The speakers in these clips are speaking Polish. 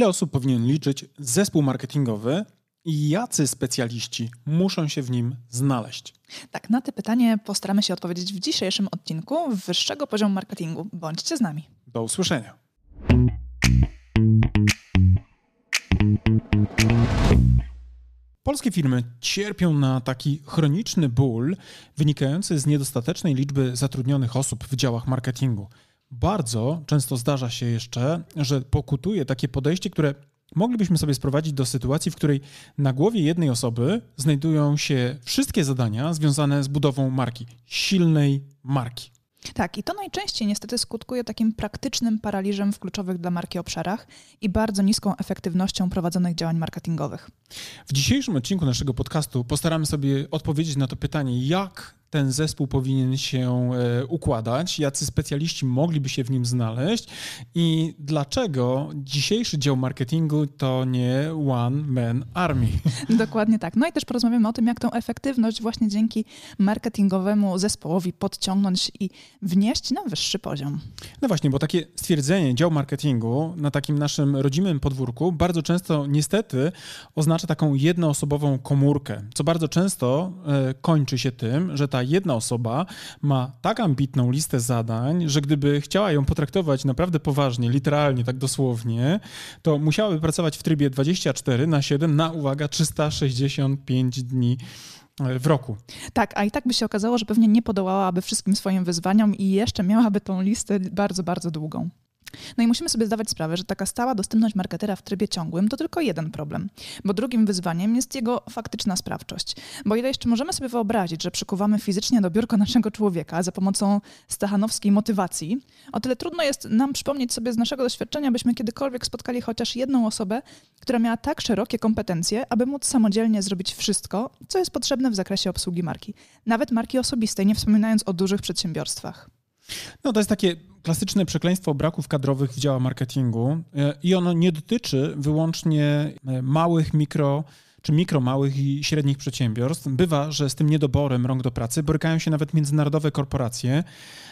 Ile osób powinien liczyć zespół marketingowy i jacy specjaliści muszą się w nim znaleźć? Tak, na to pytanie postaramy się odpowiedzieć w dzisiejszym odcinku wyższego poziomu marketingu. Bądźcie z nami. Do usłyszenia. Polskie firmy cierpią na taki chroniczny ból wynikający z niedostatecznej liczby zatrudnionych osób w działach marketingu. Bardzo często zdarza się jeszcze, że pokutuje takie podejście, które moglibyśmy sobie sprowadzić do sytuacji, w której na głowie jednej osoby znajdują się wszystkie zadania związane z budową marki, silnej marki. Tak, i to najczęściej niestety skutkuje takim praktycznym paraliżem w kluczowych dla marki obszarach i bardzo niską efektywnością prowadzonych działań marketingowych. W dzisiejszym odcinku naszego podcastu postaramy sobie odpowiedzieć na to pytanie, jak ten zespół powinien się e, układać, jacy specjaliści mogliby się w nim znaleźć i dlaczego dzisiejszy dział marketingu to nie one man army. Dokładnie tak. No i też porozmawiamy o tym, jak tą efektywność właśnie dzięki marketingowemu zespołowi podciągnąć i wnieść na wyższy poziom. No właśnie, bo takie stwierdzenie dział marketingu na takim naszym rodzimym podwórku bardzo często niestety oznacza taką jednoosobową komórkę, co bardzo często e, kończy się tym, że ta jedna osoba ma tak ambitną listę zadań, że gdyby chciała ją potraktować naprawdę poważnie, literalnie, tak dosłownie, to musiałaby pracować w trybie 24 na 7 na, uwaga, 365 dni e, w roku. Tak, a i tak by się okazało, że pewnie nie podołałaby wszystkim swoim wyzwaniom i jeszcze miałaby tą listę bardzo, bardzo długą. No i musimy sobie zdawać sprawę, że taka stała dostępność marketera w trybie ciągłym to tylko jeden problem, bo drugim wyzwaniem jest jego faktyczna sprawczość. Bo ile jeszcze możemy sobie wyobrazić, że przykuwamy fizycznie do biurka naszego człowieka za pomocą stachanowskiej motywacji, o tyle trudno jest nam przypomnieć sobie z naszego doświadczenia, byśmy kiedykolwiek spotkali chociaż jedną osobę, która miała tak szerokie kompetencje, aby móc samodzielnie zrobić wszystko, co jest potrzebne w zakresie obsługi marki. Nawet marki osobistej, nie wspominając o dużych przedsiębiorstwach. No to jest takie klasyczne przekleństwo braków kadrowych w dziale marketingu e, i ono nie dotyczy wyłącznie e, małych, mikro czy mikro, małych i średnich przedsiębiorstw. Bywa, że z tym niedoborem rąk do pracy borykają się nawet międzynarodowe korporacje.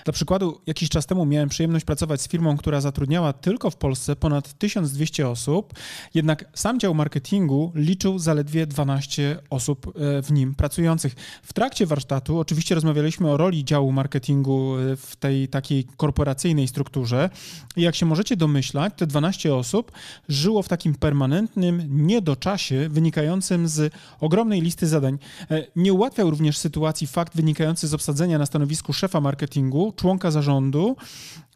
Dla przykładu, jakiś czas temu miałem przyjemność pracować z firmą, która zatrudniała tylko w Polsce ponad 1200 osób, jednak sam dział marketingu liczył zaledwie 12 osób e, w nim pracujących. W trakcie warsztatu oczywiście rozmawialiśmy o roli działu marketingu e, w tej takiej korporacyjnej strukturze i jak się możecie domyślać, te 12 osób żyło w takim permanentnym niedoczasie wynikającym z ogromnej listy zadań. E, nie ułatwiał również sytuacji fakt wynikający z obsadzenia na stanowisku szefa marketingu, członka zarządu,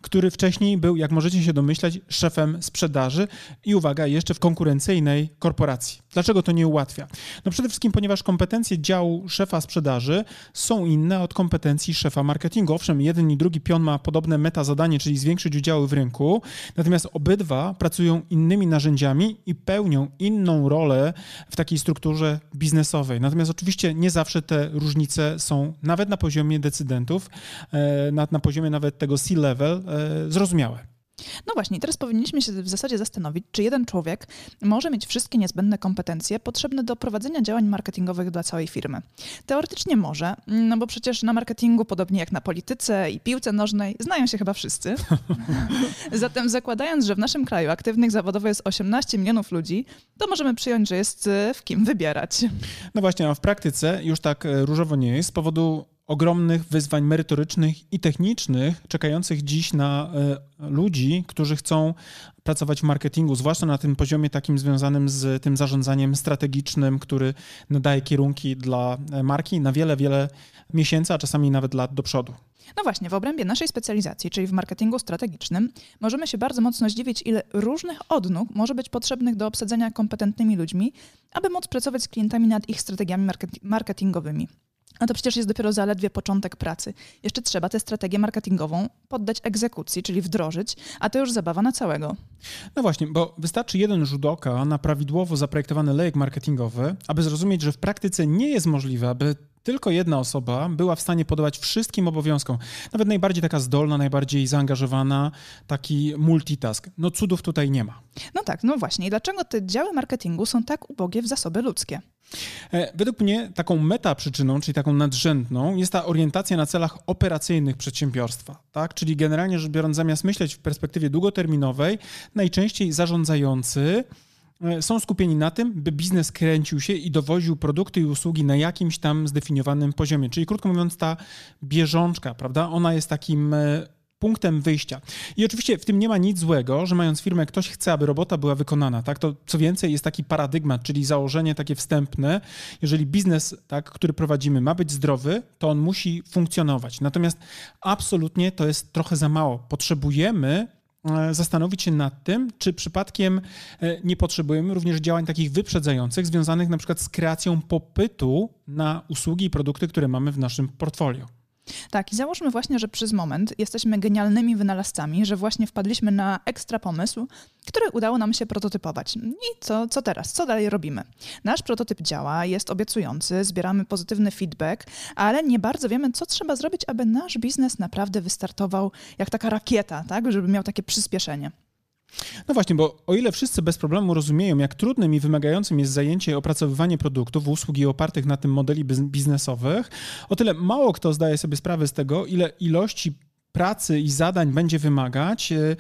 który wcześniej był, jak możecie się domyślać, szefem sprzedaży i uwaga, jeszcze w konkurencyjnej korporacji. Dlaczego to nie ułatwia? No przede wszystkim, ponieważ kompetencje działu szefa sprzedaży są inne od kompetencji szefa marketingu. Owszem, jeden i drugi pion ma podobne meta zadanie, czyli zwiększyć udziały w rynku, natomiast obydwa pracują innymi narzędziami i pełnią inną rolę w takiej strukturze biznesowej. Natomiast oczywiście nie zawsze te różnice są nawet na poziomie decydentów, e, na, na poziomie nawet tego C-level zrozumiałe. No właśnie, teraz powinniśmy się w zasadzie zastanowić, czy jeden człowiek może mieć wszystkie niezbędne kompetencje potrzebne do prowadzenia działań marketingowych dla całej firmy. Teoretycznie może, no bo przecież na marketingu, podobnie jak na polityce i piłce nożnej, znają się chyba wszyscy. Zatem zakładając, że w naszym kraju aktywnych zawodowo jest 18 milionów ludzi, to możemy przyjąć, że jest e, w kim wybierać. No właśnie, a w praktyce już tak e, różowo nie jest z powodu ogromnych wyzwań merytorycznych i technicznych czekających dziś na e, ludzi, którzy chcą pracować w marketingu, zwłaszcza na tym poziomie takim związanym z tym zarządzaniem strategicznym, który nadaje kierunki dla e, marki na wiele, wiele miesięcy, a czasami nawet lat do przodu. No właśnie, w obrębie naszej specjalizacji, czyli w marketingu strategicznym, możemy się bardzo mocno zdziwić, ile różnych odnóg może być potrzebnych do obsadzenia kompetentnymi ludźmi, aby móc pracować z klientami nad ich strategiami marketingowymi. No to przecież jest dopiero zaledwie początek pracy. Jeszcze trzeba tę strategię marketingową poddać egzekucji, czyli wdrożyć, a to już zabawa na całego. No właśnie, bo wystarczy jeden rzut oka na prawidłowo zaprojektowany lejek marketingowy, aby zrozumieć, że w praktyce nie jest możliwe, aby tylko jedna osoba była w stanie podołać wszystkim obowiązkom. Nawet najbardziej taka zdolna, najbardziej zaangażowana, taki multitask. No cudów tutaj nie ma. No tak, no właśnie. I dlaczego te działy marketingu są tak ubogie w zasoby ludzkie? E, według mnie taką meta przyczyną, czyli taką nadrzędną, jest ta orientacja na celach operacyjnych przedsiębiorstwa. Tak? Czyli generalnie rzecz biorąc, zamiast myśleć w perspektywie długoterminowej, najczęściej zarządzający są skupieni na tym, by biznes kręcił się i dowoził produkty i usługi na jakimś tam zdefiniowanym poziomie. Czyli krótko mówiąc, ta bieżączka, prawda, ona jest takim e, punktem wyjścia. I oczywiście w tym nie ma nic złego, że mając firmę, ktoś chce, aby robota była wykonana. Tak? To co więcej jest taki paradygmat, czyli założenie takie wstępne. Jeżeli biznes, tak, który prowadzimy, ma być zdrowy, to on musi funkcjonować. Natomiast absolutnie to jest trochę za mało. Potrzebujemy E, zastanowić się nad tym, czy przypadkiem e, nie potrzebujemy również działań takich wyprzedzających, związanych na przykład z kreacją popytu na usługi i produkty, które mamy w naszym portfolio. Tak, i załóżmy właśnie, że przez moment jesteśmy genialnymi wynalazcami, że właśnie wpadliśmy na ekstra pomysł, który udało nam się prototypować. I co, co teraz? Co dalej robimy? Nasz prototyp działa, jest obiecujący, zbieramy pozytywny feedback, ale nie bardzo wiemy, co trzeba zrobić, aby nasz biznes naprawdę wystartował jak taka rakieta, tak? żeby miał takie przyspieszenie. No właśnie, bo o ile wszyscy bez problemu rozumieją, jak trudnym i wymagającym jest zajęcie opracowywanie produktów, usług i opartych na tym modeli biznesowych, o tyle mało kto zdaje sobie sprawę z tego, ile ilości pracy i zadań będzie wymagać e, e,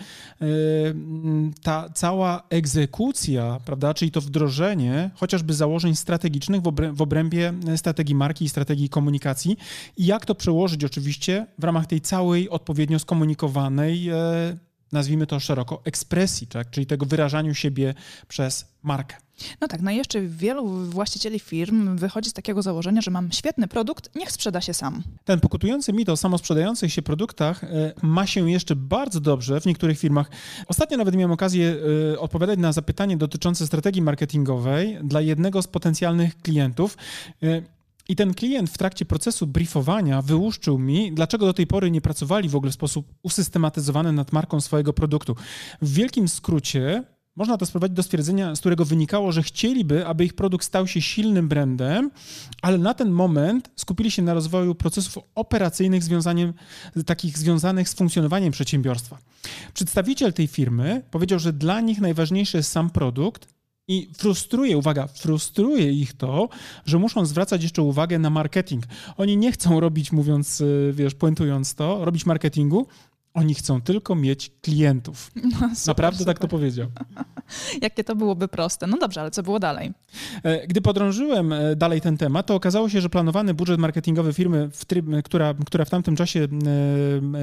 ta cała egzekucja, prawda, czyli to wdrożenie chociażby założeń strategicznych w obrębie strategii marki i strategii komunikacji i jak to przełożyć oczywiście w ramach tej całej odpowiednio skomunikowanej e, nazwijmy to szeroko, ekspresji, tak? czyli tego wyrażaniu siebie przez markę. No tak, no i jeszcze wielu właścicieli firm wychodzi z takiego założenia, że mam świetny produkt, niech sprzeda się sam. Ten pokutujący mit o samosprzedających się produktach e, ma się jeszcze bardzo dobrze w niektórych firmach. Ostatnio nawet miałem okazję e, odpowiadać na zapytanie dotyczące strategii marketingowej dla jednego z potencjalnych klientów. I ten klient w trakcie procesu briefowania wyłuszczył mi, dlaczego do tej pory nie pracowali w ogóle w sposób usystematyzowany nad marką swojego produktu. W wielkim skrócie można to sprowadzić do stwierdzenia, z którego wynikało, że chcieliby, aby ich produkt stał się silnym brandem, ale na ten moment skupili się na rozwoju procesów operacyjnych związaniem, takich związanych z funkcjonowaniem przedsiębiorstwa. Przedstawiciel tej firmy powiedział, że dla nich najważniejszy jest sam produkt, i frustruje, uwaga, frustruje ich to, że muszą zwracać jeszcze uwagę na marketing. Oni nie chcą robić, mówiąc, y, wiesz, puentując to, robić marketingu, oni chcą tylko mieć klientów. No, super, Naprawdę super. tak to powiedział. Jakie to byłoby proste. No dobrze, ale co było dalej? E, gdy podrążyłem e, dalej ten temat, to okazało się, że planowany budżet marketingowy firmy, w tryb, która, która w tamtym czasie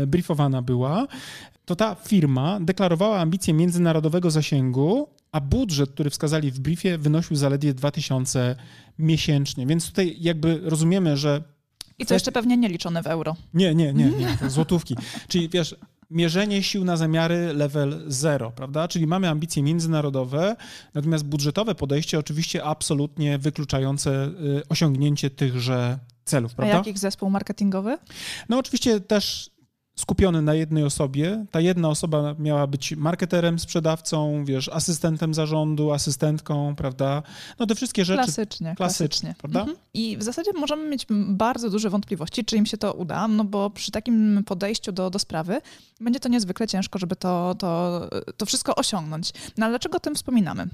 e, briefowana była, to ta firma deklarowała ambicje międzynarodowego zasięgu, a budżet, który wskazali w briefie, wynosił zaledwie 2000 miesięcznie. Więc tutaj jakby rozumiemy, że i to jeszcze pewnie nie liczone w euro. Nie, nie, nie, nie, to złotówki. Czyli wiesz, mierzenie sił na zamiary level 0, prawda? Czyli mamy ambicje międzynarodowe, natomiast budżetowe podejście oczywiście absolutnie wykluczające y, osiągnięcie tychże celów, prawda? A jaki zespół marketingowy? No oczywiście też skupiony na jednej osobie. Ta jedna osoba miała być marketerem, sprzedawcą, wiesz, asystentem zarządu, asystentką, prawda? No te wszystkie rzeczy. Klasycznie. Klasycznie, prawda? Mhm. I w zasadzie możemy mieć bardzo duże wątpliwości, czy im się to uda, no bo przy takim podejściu do, do sprawy będzie to niezwykle ciężko, żeby to, to, to wszystko osiągnąć. No ale dlaczego o tym wspominamy?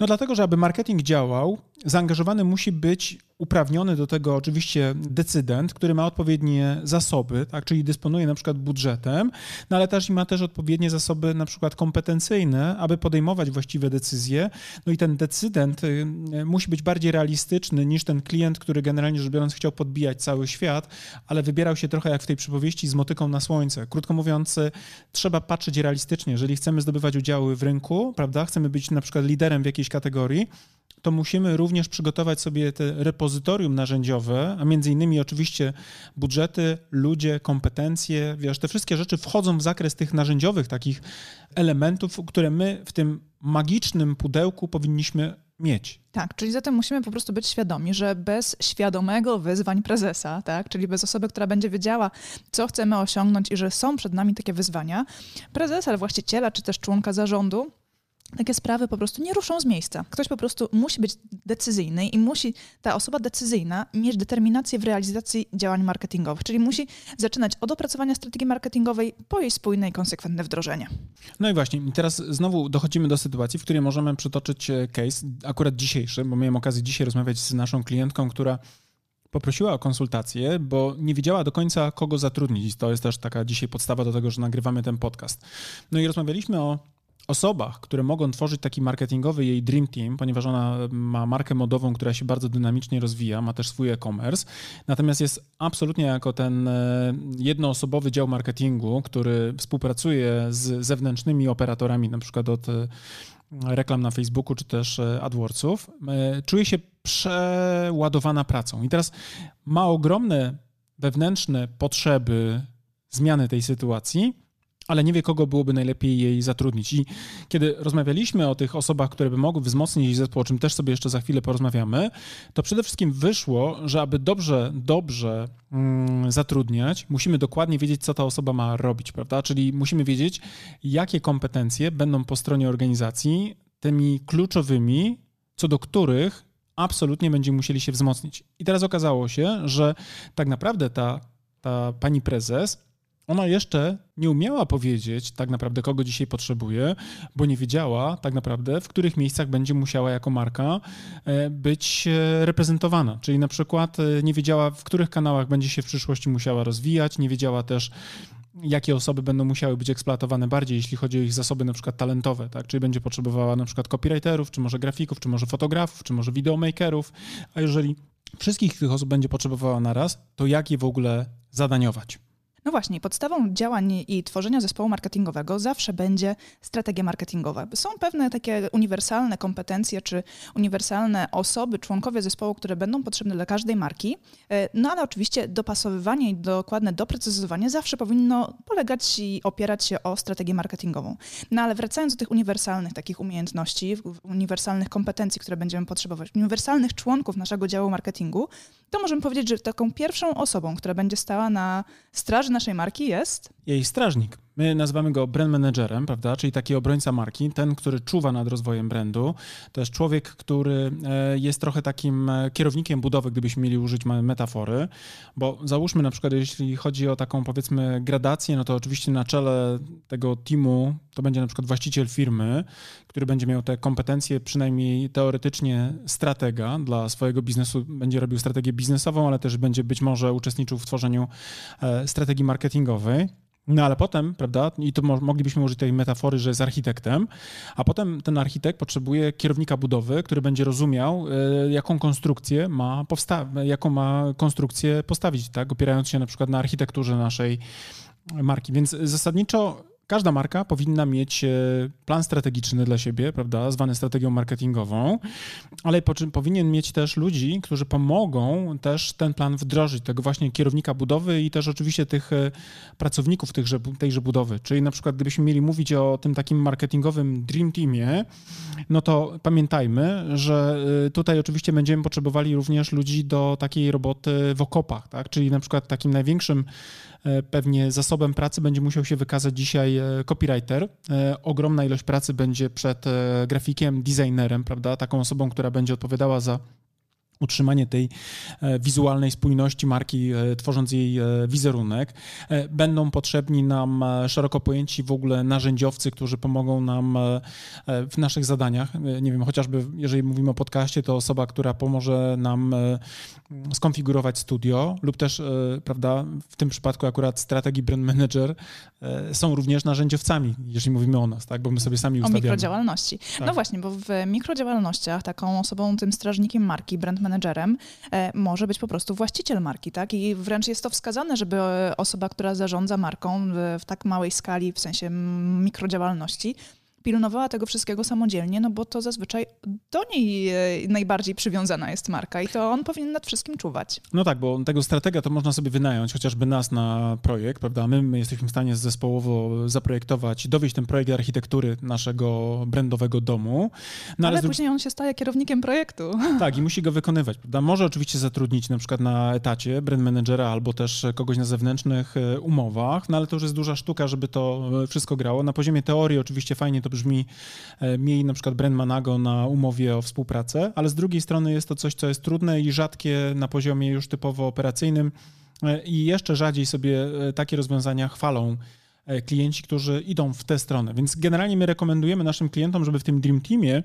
No dlatego, że aby marketing działał, zaangażowany musi być uprawniony do tego oczywiście decydent, który ma odpowiednie zasoby, tak, czyli dysponuje na przykład budżetem, no ale też ma też odpowiednie zasoby na przykład kompetencyjne, aby podejmować właściwe decyzje. No i ten decydent y, musi być bardziej realistyczny niż ten klient, który generalnie rzecz biorąc chciał podbijać cały świat, ale wybierał się trochę jak w tej przypowieści z motyką na słońce. Krótko mówiąc, y, trzeba patrzeć realistycznie. Jeżeli chcemy zdobywać udziały w rynku, prawda, chcemy być na przykład liderem w jakiejś kategorii, to musimy również przygotować sobie te repozytorium narzędziowe, a między innymi oczywiście budżety, ludzie, kompetencje, wiesz, te wszystkie rzeczy wchodzą w zakres tych narzędziowych takich elementów, które my w tym magicznym pudełku powinniśmy mieć. Tak, czyli zatem musimy po prostu być świadomi, że bez świadomego wyzwań prezesa, tak, czyli bez osoby, która będzie wiedziała, co chcemy osiągnąć i że są przed nami takie wyzwania, prezesa, właściciela czy też członka zarządu takie sprawy po prostu nie ruszą z miejsca. Ktoś po prostu musi być decyzyjny i musi ta osoba decyzyjna mieć determinację w realizacji działań marketingowych, czyli musi zaczynać od opracowania strategii marketingowej po jej spójne i konsekwentne wdrożenie. No i właśnie, teraz znowu dochodzimy do sytuacji, w której możemy przytoczyć e, case, akurat dzisiejszy, bo miałem okazję dzisiaj rozmawiać z naszą klientką, która poprosiła o konsultację, bo nie wiedziała do końca, kogo zatrudnić. To jest też taka dzisiaj podstawa do tego, że nagrywamy ten podcast. No i rozmawialiśmy o osobach, które mogą tworzyć taki marketingowy jej dream team, ponieważ ona ma markę modową, która się bardzo dynamicznie rozwija, ma też swój e-commerce, natomiast jest absolutnie jako ten e, jednoosobowy dział marketingu, który współpracuje z zewnętrznymi operatorami, na przykład od e, reklam na Facebooku czy też e, AdWordsów, czuje się przeładowana pracą. I teraz ma ogromne wewnętrzne potrzeby zmiany tej sytuacji, ale nie wie, kogo byłoby najlepiej jej zatrudnić. I kiedy rozmawialiśmy o tych osobach, które by mogły wzmocnić jej zespół, o czym też sobie jeszcze za chwilę porozmawiamy, to przede wszystkim wyszło, że aby dobrze, dobrze mm, zatrudniać, musimy dokładnie wiedzieć, co ta osoba ma robić, prawda? Czyli musimy wiedzieć, jakie kompetencje będą po stronie organizacji tymi kluczowymi, co do których absolutnie będziemy musieli się wzmocnić. I teraz okazało się, że tak naprawdę ta, ta pani prezes ona jeszcze nie umiała powiedzieć tak naprawdę, kogo dzisiaj potrzebuje, bo nie wiedziała tak naprawdę, w których miejscach będzie musiała jako marka e, być e, reprezentowana. Czyli na przykład e, nie wiedziała, w których kanałach będzie się w przyszłości musiała rozwijać, nie wiedziała też, jakie osoby będą musiały być eksploatowane bardziej, jeśli chodzi o ich zasoby na przykład talentowe, tak? Czyli będzie potrzebowała na przykład copywriterów, czy może grafików, czy może fotografów, czy może videomakerów, a jeżeli wszystkich tych osób będzie potrzebowała naraz, to jak je w ogóle zadaniować? No właśnie, podstawą działań i tworzenia zespołu marketingowego zawsze będzie strategia marketingowa. Są pewne takie uniwersalne kompetencje czy uniwersalne osoby, członkowie zespołu, które będą potrzebne dla każdej marki, e, no ale oczywiście dopasowywanie i dokładne doprecyzowanie zawsze powinno polegać i opierać się o strategię marketingową. No ale wracając do tych uniwersalnych takich umiejętności, uniwersalnych kompetencji, które będziemy potrzebować, uniwersalnych członków naszego działu marketingu, to możemy powiedzieć, że taką pierwszą osobą, która będzie stała na straży naszej marki jest? Jej strażnik. My nazywamy go brand managerem, prawda? Czyli taki obrońca marki, ten, który czuwa nad rozwojem brandu. To jest człowiek, który e, jest trochę takim e, kierownikiem budowy, gdybyśmy mieli użyć metafory, bo załóżmy na przykład, jeśli chodzi o taką powiedzmy gradację, no to oczywiście na czele tego teamu to będzie na przykład właściciel firmy, który będzie miał te kompetencje, przynajmniej teoretycznie stratega dla swojego biznesu, będzie robił strategię biznesową, ale też będzie być może uczestniczył w tworzeniu e, strategii marketingowej. No ale potem, prawda, i to moglibyśmy użyć tej metafory, że jest architektem, a potem ten architekt potrzebuje kierownika budowy, który będzie rozumiał, e, jaką konstrukcję ma powsta- jaką ma konstrukcję postawić, tak, opierając się na przykład na architekturze naszej marki. Więc zasadniczo Każda marka powinna mieć e, plan strategiczny dla siebie, prawda, zwany strategią marketingową, ale po czym powinien mieć też ludzi, którzy pomogą też ten plan wdrożyć, tego właśnie kierownika budowy i też oczywiście tych e, pracowników tychże, tejże budowy. Czyli na przykład gdybyśmy mieli mówić o tym takim marketingowym dream teamie, no to pamiętajmy, że e, tutaj oczywiście będziemy potrzebowali również ludzi do takiej roboty w okopach, tak? czyli na przykład takim największym pewnie zasobem pracy będzie musiał się wykazać dzisiaj e, copywriter. E, ogromna ilość pracy będzie przed grafikiem, designerem, prawda? Taką osobą, która będzie odpowiadała za utrzymanie tej e, wizualnej spójności marki, e, tworząc jej e, wizerunek. Będą potrzebni nam szeroko pojęci w ogóle narzędziowcy, którzy pomogą nam w naszych zadaniach. Nie wiem, chociażby jeżeli mówimy o podcaście, to osoba, która pomoże nam skonfigurować studio lub też, prawda, w tym przypadku akurat strategii brand manager są również narzędziowcami, jeżeli mówimy o nas, tak, bo my sobie sami ustawiamy. O mikrodziałalności. No tak. No właśnie, bo w mikrodziałalnościach taką osobą, tym strażnikiem marki, brand manager menedżerem e, może być po prostu właściciel marki, tak? I wręcz jest to wskazane, żeby osoba, która zarządza marką w tak małej skali, w sensie mikrodziałalności, pilnowała tego wszystkiego samodzielnie, no bo to zazwyczaj do niej e, najbardziej przywiązana jest marka i to on powinien nad wszystkim czuwać. No tak, bo tego stratega to można sobie wynająć, chociażby nas na projekt, prawda? My, my jesteśmy w stanie zespołowo zaprojektować, dowieść ten projekt architektury naszego brandowego domu. No, ale, ale później on się staje kierownikiem projektu. Tak, i musi go wykonywać, prawda? Może oczywiście zatrudnić na przykład na etacie brand managera albo też kogoś na zewnętrznych e, umowach, no ale to już jest duża sztuka, żeby to e, wszystko grało. Na poziomie teorii oczywiście fajnie to brzmi, mieli na przykład Brand Manago na umowie o współpracę, ale z drugiej strony jest to coś, co jest trudne i rzadkie na poziomie już typowo operacyjnym i jeszcze rzadziej sobie takie rozwiązania chwalą klienci, którzy idą w tę stronę. Więc generalnie my rekomendujemy naszym klientom, żeby w tym Dream Teamie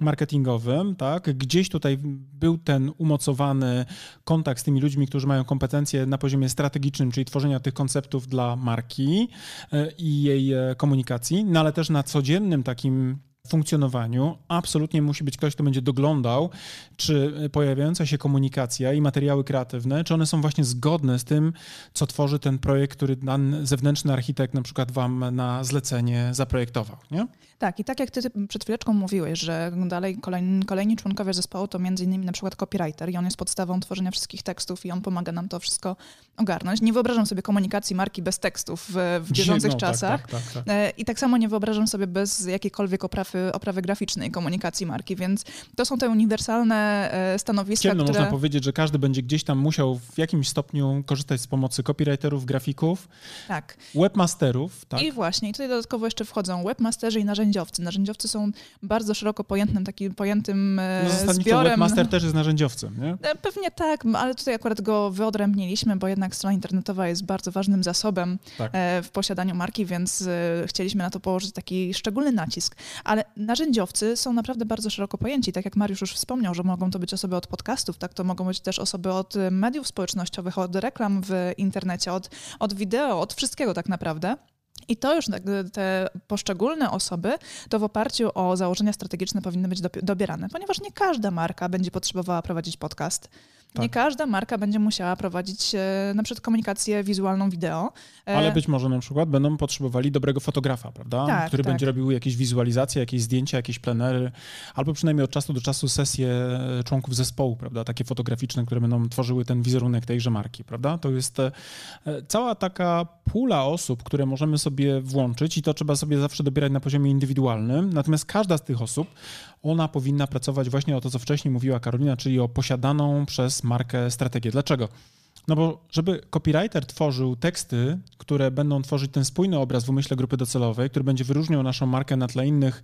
marketingowym, tak, gdzieś tutaj był ten umocowany kontakt z tymi ludźmi, którzy mają kompetencje na poziomie strategicznym, czyli tworzenia tych konceptów dla marki e, i jej e, komunikacji, no ale też na codziennym takim funkcjonowaniu absolutnie musi być ktoś, kto będzie doglądał, czy pojawiająca się komunikacja i materiały kreatywne, czy one są właśnie zgodne z tym, co tworzy ten projekt, który dany zewnętrzny architekt na przykład wam na zlecenie zaprojektował, nie? Tak, i tak jak ty przed chwileczką mówiłeś, że dalej kolejni, kolejni członkowie zespołu to między innymi na przykład copywriter i on jest podstawą tworzenia wszystkich tekstów i on pomaga nam to wszystko ogarnąć. Nie wyobrażam sobie komunikacji marki bez tekstów w, w bieżących no, czasach. Tak, tak, tak, tak. I tak samo nie wyobrażam sobie bez jakiejkolwiek oprawy, oprawy graficznej komunikacji marki, więc to są te uniwersalne e, stanowiska, Ciemno które... można powiedzieć, że każdy będzie gdzieś tam musiał w jakimś stopniu korzystać z pomocy copywriterów, grafików, tak. webmasterów. Tak. I właśnie, i tutaj dodatkowo jeszcze wchodzą webmasterzy i narzędziowcy. Narzędziowcy są bardzo szeroko pojętym, takim pojętym e, no zasadniczo zbiorem. webmaster też jest narzędziowcem, nie? E, pewnie tak, ale tutaj akurat go wyodrębniliśmy, bo jednak strona internetowa jest bardzo ważnym zasobem tak. W posiadaniu marki, więc chcieliśmy na to położyć taki szczególny nacisk. Ale narzędziowcy są naprawdę bardzo szeroko pojęci. Tak jak Mariusz już wspomniał, że mogą to być osoby od podcastów, tak to mogą być też osoby od mediów społecznościowych, od reklam w internecie, od, od wideo, od wszystkiego tak naprawdę. I to już tak, te poszczególne osoby to w oparciu o założenia strategiczne powinny być dobierane, ponieważ nie każda marka będzie potrzebowała prowadzić podcast. Tak. Nie każda marka będzie musiała prowadzić e, na przykład komunikację wizualną wideo. E, Ale być może na przykład będą potrzebowali dobrego fotografa, prawda? Tak, Który tak. będzie robił jakieś wizualizacje, jakieś zdjęcia, jakieś plenery, albo przynajmniej od czasu do czasu sesje e, członków zespołu, prawda? Takie fotograficzne, które będą tworzyły ten wizerunek tejże marki, prawda? To jest cała taka pula osób, które możemy sobie włączyć i to trzeba sobie zawsze dobierać na poziomie indywidualnym. Natomiast każda z tych osób, ona powinna pracować właśnie o to, co wcześniej mówiła Karolina, czyli o posiadaną przez markę strategię. Dlaczego? No bo żeby copywriter tworzył teksty, które będą tworzyć ten spójny obraz w umyśle grupy docelowej, który będzie wyróżniał naszą markę na tle innych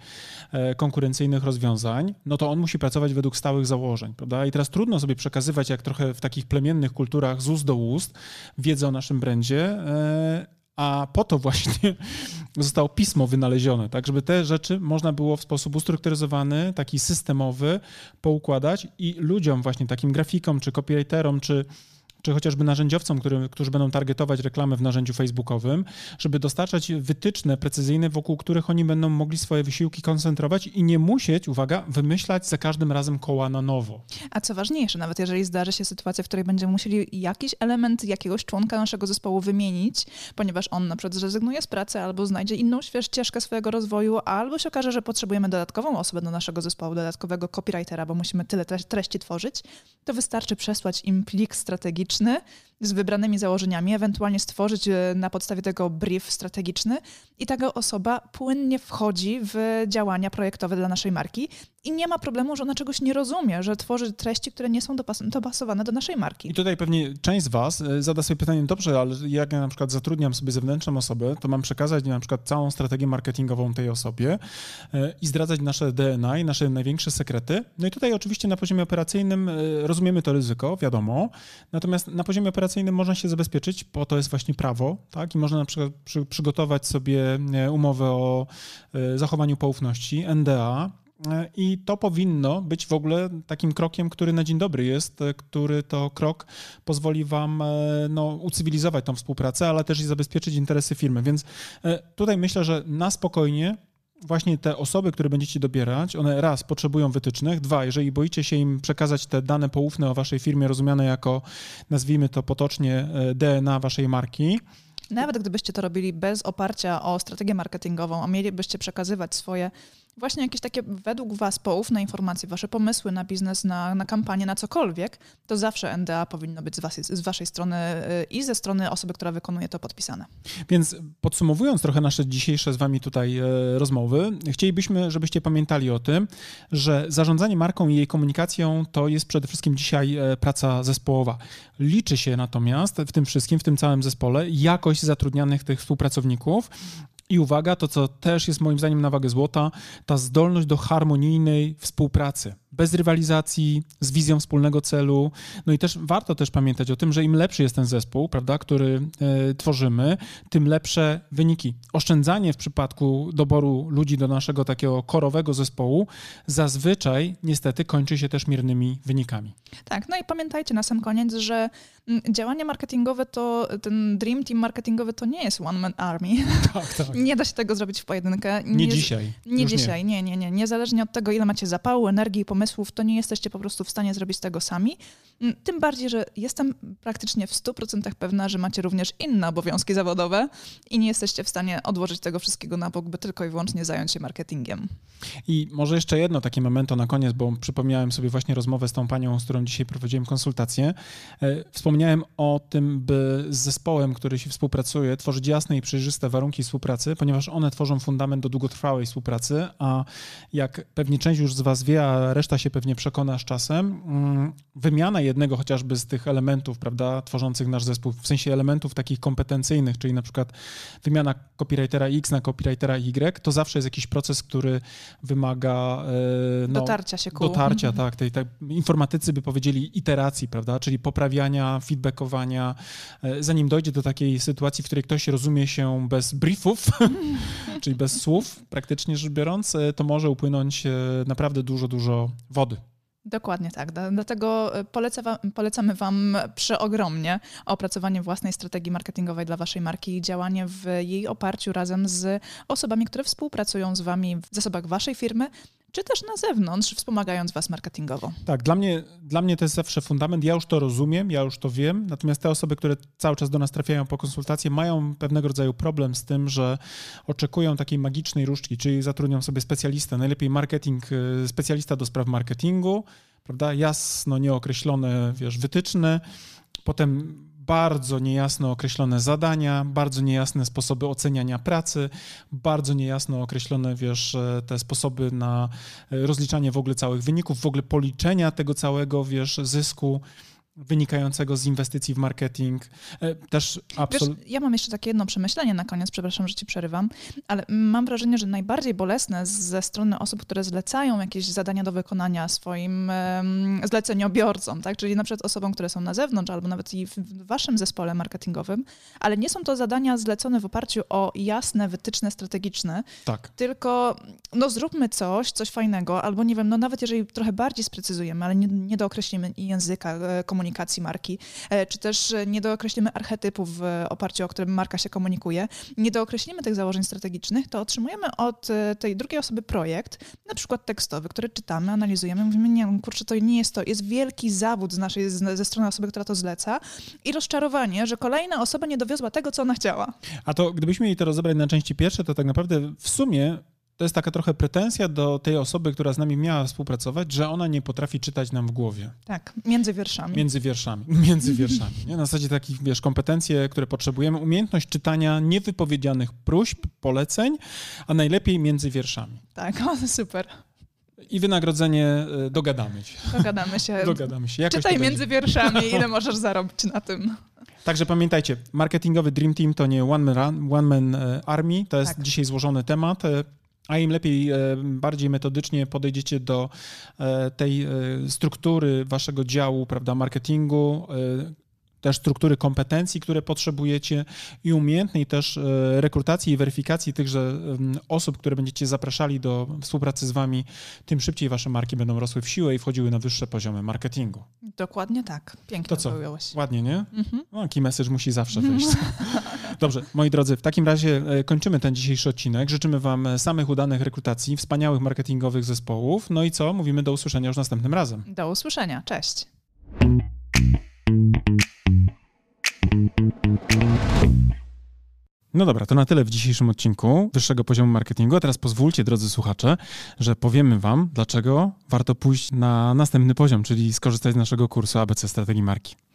e, konkurencyjnych rozwiązań, no to on musi pracować według stałych założeń, prawda? I teraz trudno sobie przekazywać, jak trochę w takich plemiennych kulturach z ust do ust, wiedzę o naszym brandzie, e, a po to właśnie zostało pismo wynalezione, tak, żeby te rzeczy można było w sposób ustrukturyzowany, taki systemowy poukładać i ludziom właśnie takim grafikom, czy copywriterom, czy czy chociażby narzędziowcom, który, którzy będą targetować reklamę w narzędziu facebookowym, żeby dostarczać wytyczne precyzyjne, wokół których oni będą mogli swoje wysiłki koncentrować i nie musieć, uwaga, wymyślać za każdym razem koła na nowo. A co ważniejsze, nawet jeżeli zdarzy się sytuacja, w której będziemy musieli jakiś element jakiegoś członka naszego zespołu wymienić, ponieważ on na przykład zrezygnuje z pracy albo znajdzie inną ścieżkę swojego rozwoju, albo się okaże, że potrzebujemy dodatkową osobę do naszego zespołu, dodatkowego copywritera, bo musimy tyle treści tworzyć, to wystarczy przesłać im plik strategiczny né? Z wybranymi założeniami, ewentualnie stworzyć e, na podstawie tego brief strategiczny i taka osoba płynnie wchodzi w działania projektowe dla naszej marki i nie ma problemu, że ona czegoś nie rozumie, że tworzy treści, które nie są dopasowane do naszej marki. I tutaj pewnie część z Was e, zada sobie pytanie, dobrze, ale jak ja na przykład zatrudniam sobie zewnętrzną osobę, to mam przekazać na przykład całą strategię marketingową tej osobie e, i zdradzać nasze DNA i nasze największe sekrety. No i tutaj oczywiście na poziomie operacyjnym rozumiemy to ryzyko, wiadomo, natomiast na poziomie operacyjnym można się zabezpieczyć, bo to jest właśnie prawo, tak? I można na przykład przy, przygotować sobie umowę o e, zachowaniu poufności, NDA, e, i to powinno być w ogóle takim krokiem, który na dzień dobry jest, e, który to krok pozwoli Wam no, ucywilizować tą współpracę, ale też i zabezpieczyć interesy firmy. Więc tutaj myślę, że na spokojnie właśnie te osoby, które będziecie dobierać, one raz potrzebują wytycznych, dwa, jeżeli boicie się im przekazać te dane poufne o waszej firmie, rozumiane jako, nazwijmy to potocznie, e, DNA waszej marki, nawet gdybyście to robili bez oparcia o strategię marketingową, a mielibyście przekazywać swoje właśnie jakieś takie według Was poufne informacje, Wasze pomysły na biznes, na, na kampanię, na cokolwiek, to zawsze NDA powinno być z, was, z Waszej strony y, i ze strony osoby, która wykonuje to podpisane. Więc podsumowując trochę nasze dzisiejsze z Wami tutaj e, rozmowy, chcielibyśmy, żebyście pamiętali o tym, że zarządzanie marką i jej komunikacją to jest przede wszystkim dzisiaj e, praca zespołowa. Liczy się natomiast w tym wszystkim, w tym całym zespole jakość zatrudnianych tych współpracowników I uwaga, to co też jest moim zdaniem na wagę złota, ta zdolność do harmonijnej współpracy bez rywalizacji, z wizją wspólnego celu. No i też warto też pamiętać o tym, że im lepszy jest ten zespół, prawda, który e, tworzymy, tym lepsze wyniki. Oszczędzanie w przypadku doboru ludzi do naszego takiego korowego zespołu zazwyczaj niestety kończy się też miernymi wynikami. Tak, no i pamiętajcie na sam koniec, że mm, działanie marketingowe to, ten Dream Team marketingowy to nie jest one man army. Tak, tak. Nie da się tego zrobić w pojedynkę. Nie, nie dzisiaj. Nie Już dzisiaj, nie. nie, nie, nie. Niezależnie od tego, ile macie zapału, energii i pomysłu, pomysłów, to nie jesteście po prostu w stanie zrobić tego sami. Mm, tym bardziej, że jestem praktycznie w 100% pewna, że macie również inne obowiązki zawodowe i nie jesteście w stanie odłożyć tego wszystkiego na bok, by tylko i wyłącznie zająć się marketingiem. I może jeszcze jedno takie momento na koniec, bo przypomniałem sobie właśnie rozmowę z tą panią, z którą dzisiaj prowadziłem konsultację. E, wspomniałem o tym, by z zespołem, który się współpracuje, tworzyć jasne i przejrzyste warunki współpracy, ponieważ one tworzą fundament do długotrwałej współpracy, a jak pewnie część już z Was wie, a reszta się pewnie przekona z czasem, mm, wymiana jednego chociażby z tych elementów, prawda, tworzących nasz zespół, w sensie elementów takich kompetencyjnych, czyli na przykład wymiana copywritera X na copywritera Y, to zawsze jest jakiś proces, który wymaga e, no, dotarcia się ku. Dotarcia, mhm. tak, tej, tej. Informatycy by powiedzieli iteracji, prawda, czyli poprawiania, feedbackowania, e, zanim dojdzie do takiej sytuacji, w której ktoś rozumie się bez briefów, czyli bez słów, praktycznie rzecz biorąc, e, to może upłynąć naprawdę dużo, dużo wody. Dokładnie tak. Dlatego e, polecamy Wam przeogromnie opracowanie własnej strategii marketingowej dla Waszej marki i działanie w jej oparciu razem z osobami, które współpracują z Wami w zasobach Waszej firmy, czy też na zewnątrz, wspomagając Was marketingowo. Tak, dla mnie, dla mnie to jest zawsze fundament. Ja już to rozumiem, ja już to wiem, natomiast te osoby, które cały czas do nas trafiają po konsultacje, mają pewnego rodzaju problem z tym, że oczekują takiej magicznej różdżki, czyli zatrudnią sobie specjalistę, najlepiej marketing, y, specjalista do spraw marketingu, prawda, jasno nieokreślone, wiesz, wytyczne, potem bardzo niejasno określone zadania, bardzo niejasne sposoby oceniania pracy, bardzo niejasno określone, wiesz, e, te sposoby na e, rozliczanie w ogóle całych wyników, w ogóle policzenia tego całego, wiesz, zysku wynikającego z inwestycji w marketing. E, też absolutnie. Ja mam jeszcze takie jedno przemyślenie na koniec, przepraszam, że ci przerywam, ale mam wrażenie, że najbardziej bolesne ze strony osób, które zlecają jakieś zadania do wykonania swoim um, zleceniobiorcom, tak? czyli na przykład osobom, które są na zewnątrz albo nawet i w waszym zespole marketingowym, ale nie są to zadania zlecone w oparciu o jasne wytyczne strategiczne, tak. tylko no zróbmy coś, coś fajnego, albo nie wiem, no nawet jeżeli trochę bardziej sprecyzujemy, ale nie, nie dookreślimy języka komunikacji, komunikacji marki, e, czy też e, nie dookreślimy archetypów w oparciu o którym marka się komunikuje, nie dookreślimy tych założeń strategicznych, to otrzymujemy od e, tej drugiej osoby projekt, na przykład tekstowy, który czytamy, analizujemy, mówimy, nie, kurczę, to nie jest to, jest wielki zawód z naszej, ze strony osoby, która to zleca i rozczarowanie, że kolejna osoba nie dowiozła tego, co ona chciała. A to gdybyśmy jej to rozebrać na części pierwsze, to tak naprawdę w sumie to jest taka trochę pretensja do tej osoby, która z nami miała współpracować, że ona nie potrafi czytać nam w głowie. Tak, między wierszami. Między wierszami, między wierszami. Nie? Na zasadzie takich, wiesz, kompetencje, które potrzebujemy, umiejętność czytania niewypowiedzianych próśb, poleceń, a najlepiej między wierszami. Tak, o, super. I wynagrodzenie e, dogadamy się. Dogadamy się. dogadamy się. Jakoś Czytaj między wierszami, ile możesz zarobić na tym. Także pamiętajcie, marketingowy Dream Team to nie one man, one man e, army, to jest tak. dzisiaj złożony temat. A im lepiej, e, bardziej metodycznie podejdziecie do e, tej e, struktury waszego działu, prawda, marketingu, też struktury kompetencji, które potrzebujecie i umiejętnej też rekrutacji i weryfikacji tychże osób, które będziecie zapraszali do współpracy z wami, tym szybciej wasze marki będą rosły w siłę i wchodziły na wyższe poziomy marketingu. Dokładnie tak. Pięknie to co? Ładnie, nie? Mhm. No, taki message musi zawsze wejść. Dobrze, moi drodzy, w takim razie e, kończymy ten dzisiejszy odcinek. Życzymy Wam e, samych udanych rekrutacji, wspaniałych marketingowych zespołów. No i co? Mówimy do usłyszenia już następnym razem. Do usłyszenia. Cześć. No dobra, to na tyle w dzisiejszym odcinku wyższego poziomu marketingu. A teraz pozwólcie, drodzy słuchacze, że powiemy Wam, dlaczego warto pójść na następny poziom, czyli skorzystać z naszego kursu ABC Strategii Marki.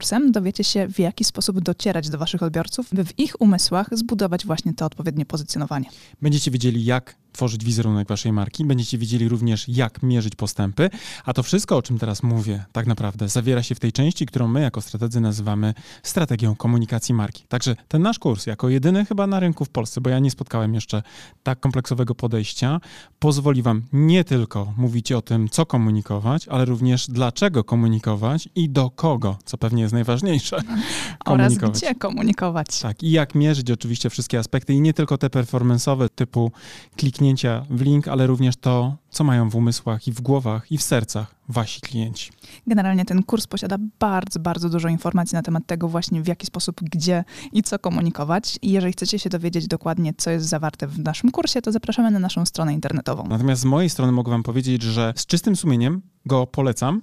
kursem dowiecie się, w jaki sposób docierać do waszych odbiorców, by w ich umysłach zbudować właśnie to odpowiednie pozycjonowanie. Będziecie wiedzieli, jak tworzyć wizerunek waszej marki, będziecie wiedzieli również, jak mierzyć postępy, a to wszystko, o czym teraz mówię, tak naprawdę zawiera się w tej części, którą my jako strategzy nazywamy strategią komunikacji marki. Także ten nasz kurs, jako jedyny chyba na rynku w Polsce, bo ja nie spotkałem jeszcze tak kompleksowego podejścia, pozwoli wam nie tylko mówić o tym, co komunikować, ale również dlaczego komunikować i do kogo, co pewnie jest najważniejsze. Oraz gdzie komunikować. Tak, i jak mierzyć oczywiście wszystkie aspekty i nie tylko te performance'owe typu kliknięcia w link, ale również to, co mają w umysłach i w głowach i w sercach wasi klienci. Generalnie ten kurs posiada bardzo, bardzo dużo informacji na temat tego właśnie w jaki sposób, gdzie i co komunikować. I jeżeli chcecie się dowiedzieć dokładnie, co jest zawarte w naszym kursie, to zapraszamy na naszą stronę internetową. Natomiast z mojej strony mogę wam powiedzieć, że z czystym sumieniem go polecam